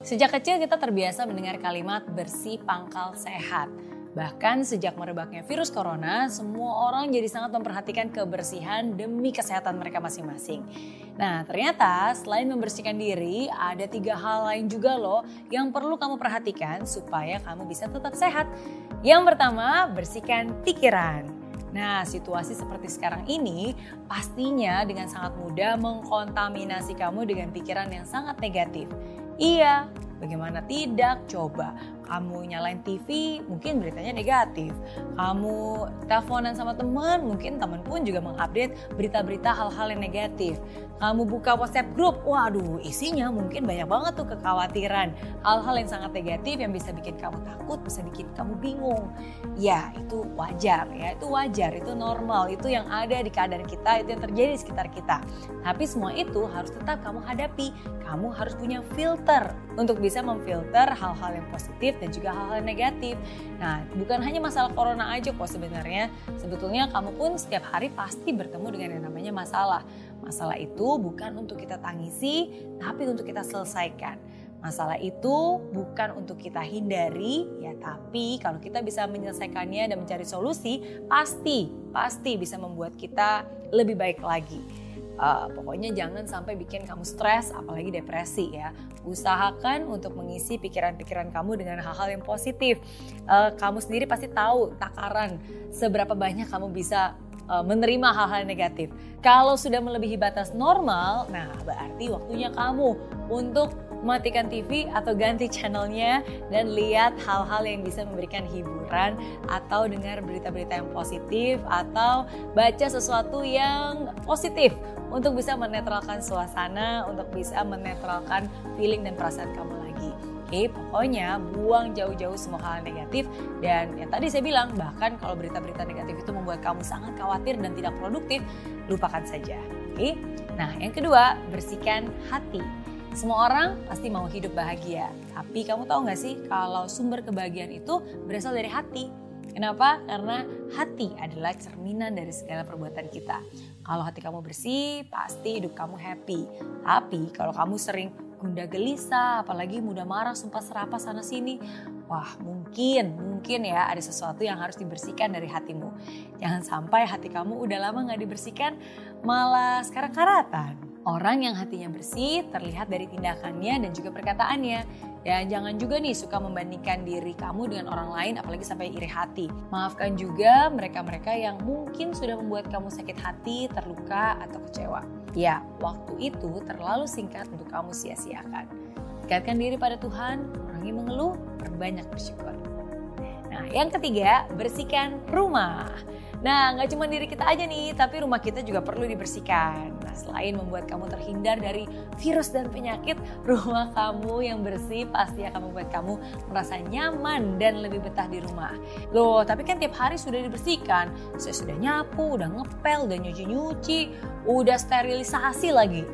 Sejak kecil kita terbiasa mendengar kalimat bersih pangkal sehat. Bahkan sejak merebaknya virus corona, semua orang jadi sangat memperhatikan kebersihan demi kesehatan mereka masing-masing. Nah ternyata selain membersihkan diri, ada tiga hal lain juga loh yang perlu kamu perhatikan supaya kamu bisa tetap sehat. Yang pertama, bersihkan pikiran. Nah, situasi seperti sekarang ini pastinya dengan sangat mudah mengkontaminasi kamu dengan pikiran yang sangat negatif. Iya, bagaimana tidak? Coba kamu nyalain TV, mungkin beritanya negatif. Kamu teleponan sama teman, mungkin teman pun juga mengupdate berita-berita hal-hal yang negatif. Kamu buka WhatsApp grup, waduh isinya mungkin banyak banget tuh kekhawatiran. Hal-hal yang sangat negatif yang bisa bikin kamu takut, bisa bikin kamu bingung. Ya itu wajar ya, itu wajar, itu normal, itu yang ada di keadaan kita, itu yang terjadi di sekitar kita. Tapi semua itu harus tetap kamu hadapi. Kamu harus punya filter untuk bisa memfilter hal-hal yang positif dan juga hal-hal negatif. Nah, bukan hanya masalah corona aja kok sebenarnya. Sebetulnya kamu pun setiap hari pasti bertemu dengan yang namanya masalah. Masalah itu bukan untuk kita tangisi, tapi untuk kita selesaikan. Masalah itu bukan untuk kita hindari, ya tapi kalau kita bisa menyelesaikannya dan mencari solusi, pasti pasti bisa membuat kita lebih baik lagi. Uh, pokoknya jangan sampai bikin kamu stres, apalagi depresi ya. Usahakan untuk mengisi pikiran-pikiran kamu dengan hal-hal yang positif. Uh, kamu sendiri pasti tahu takaran seberapa banyak kamu bisa uh, menerima hal-hal negatif. Kalau sudah melebihi batas normal, nah berarti waktunya kamu untuk matikan TV atau ganti channelnya dan lihat hal-hal yang bisa memberikan hiburan atau dengar berita-berita yang positif atau baca sesuatu yang positif untuk bisa menetralkan suasana, untuk bisa menetralkan feeling dan perasaan kamu lagi. Oke, pokoknya buang jauh-jauh semua hal negatif dan yang tadi saya bilang bahkan kalau berita-berita negatif itu membuat kamu sangat khawatir dan tidak produktif, lupakan saja. Oke. Nah, yang kedua, bersihkan hati. Semua orang pasti mau hidup bahagia. Tapi kamu tahu gak sih kalau sumber kebahagiaan itu berasal dari hati. Kenapa? Karena hati adalah cerminan dari segala perbuatan kita. Kalau hati kamu bersih, pasti hidup kamu happy. Tapi kalau kamu sering gundah gelisah, apalagi mudah marah, sumpah serapa sana sini, wah mungkin, mungkin ya ada sesuatu yang harus dibersihkan dari hatimu. Jangan sampai hati kamu udah lama gak dibersihkan, malah sekarang karatan. Orang yang hatinya bersih terlihat dari tindakannya dan juga perkataannya. Dan jangan juga nih suka membandingkan diri kamu dengan orang lain apalagi sampai iri hati. Maafkan juga mereka-mereka yang mungkin sudah membuat kamu sakit hati, terluka, atau kecewa. Ya, waktu itu terlalu singkat untuk kamu sia-siakan. Dekatkan diri pada Tuhan, kurangi mengeluh, berbanyak bersyukur. Nah, yang ketiga, bersihkan rumah. Nah, nggak cuma diri kita aja nih, tapi rumah kita juga perlu dibersihkan. Nah, selain membuat kamu terhindar dari virus dan penyakit, rumah kamu yang bersih pasti akan membuat kamu merasa nyaman dan lebih betah di rumah. Loh, tapi kan tiap hari sudah dibersihkan. Saya sudah nyapu, udah ngepel, udah nyuci-nyuci, udah sterilisasi lagi.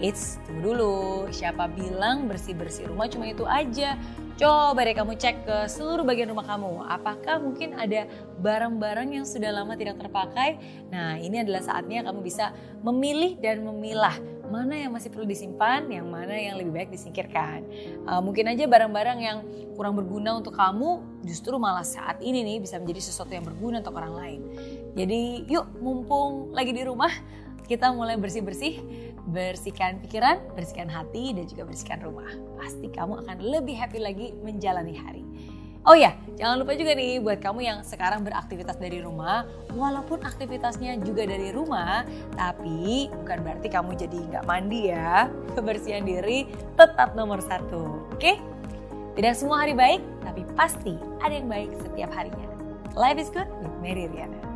Eits, tunggu dulu. Siapa bilang bersih-bersih rumah cuma itu aja? Coba deh kamu cek ke seluruh bagian rumah kamu. Apakah mungkin ada barang-barang yang sudah lama tidak terpakai? Nah ini adalah saatnya kamu bisa memilih dan memilah mana yang masih perlu disimpan, yang mana yang lebih baik disingkirkan. Uh, mungkin aja barang-barang yang kurang berguna untuk kamu justru malah saat ini nih bisa menjadi sesuatu yang berguna untuk orang lain. Jadi yuk mumpung lagi di rumah kita mulai bersih-bersih, bersihkan pikiran, bersihkan hati, dan juga bersihkan rumah. Pasti kamu akan lebih happy lagi menjalani hari. Oh ya, jangan lupa juga nih buat kamu yang sekarang beraktivitas dari rumah, walaupun aktivitasnya juga dari rumah, tapi bukan berarti kamu jadi nggak mandi ya. Kebersihan diri tetap nomor satu, oke? Tidak semua hari baik, tapi pasti ada yang baik setiap harinya. Life is good with Mary Riana.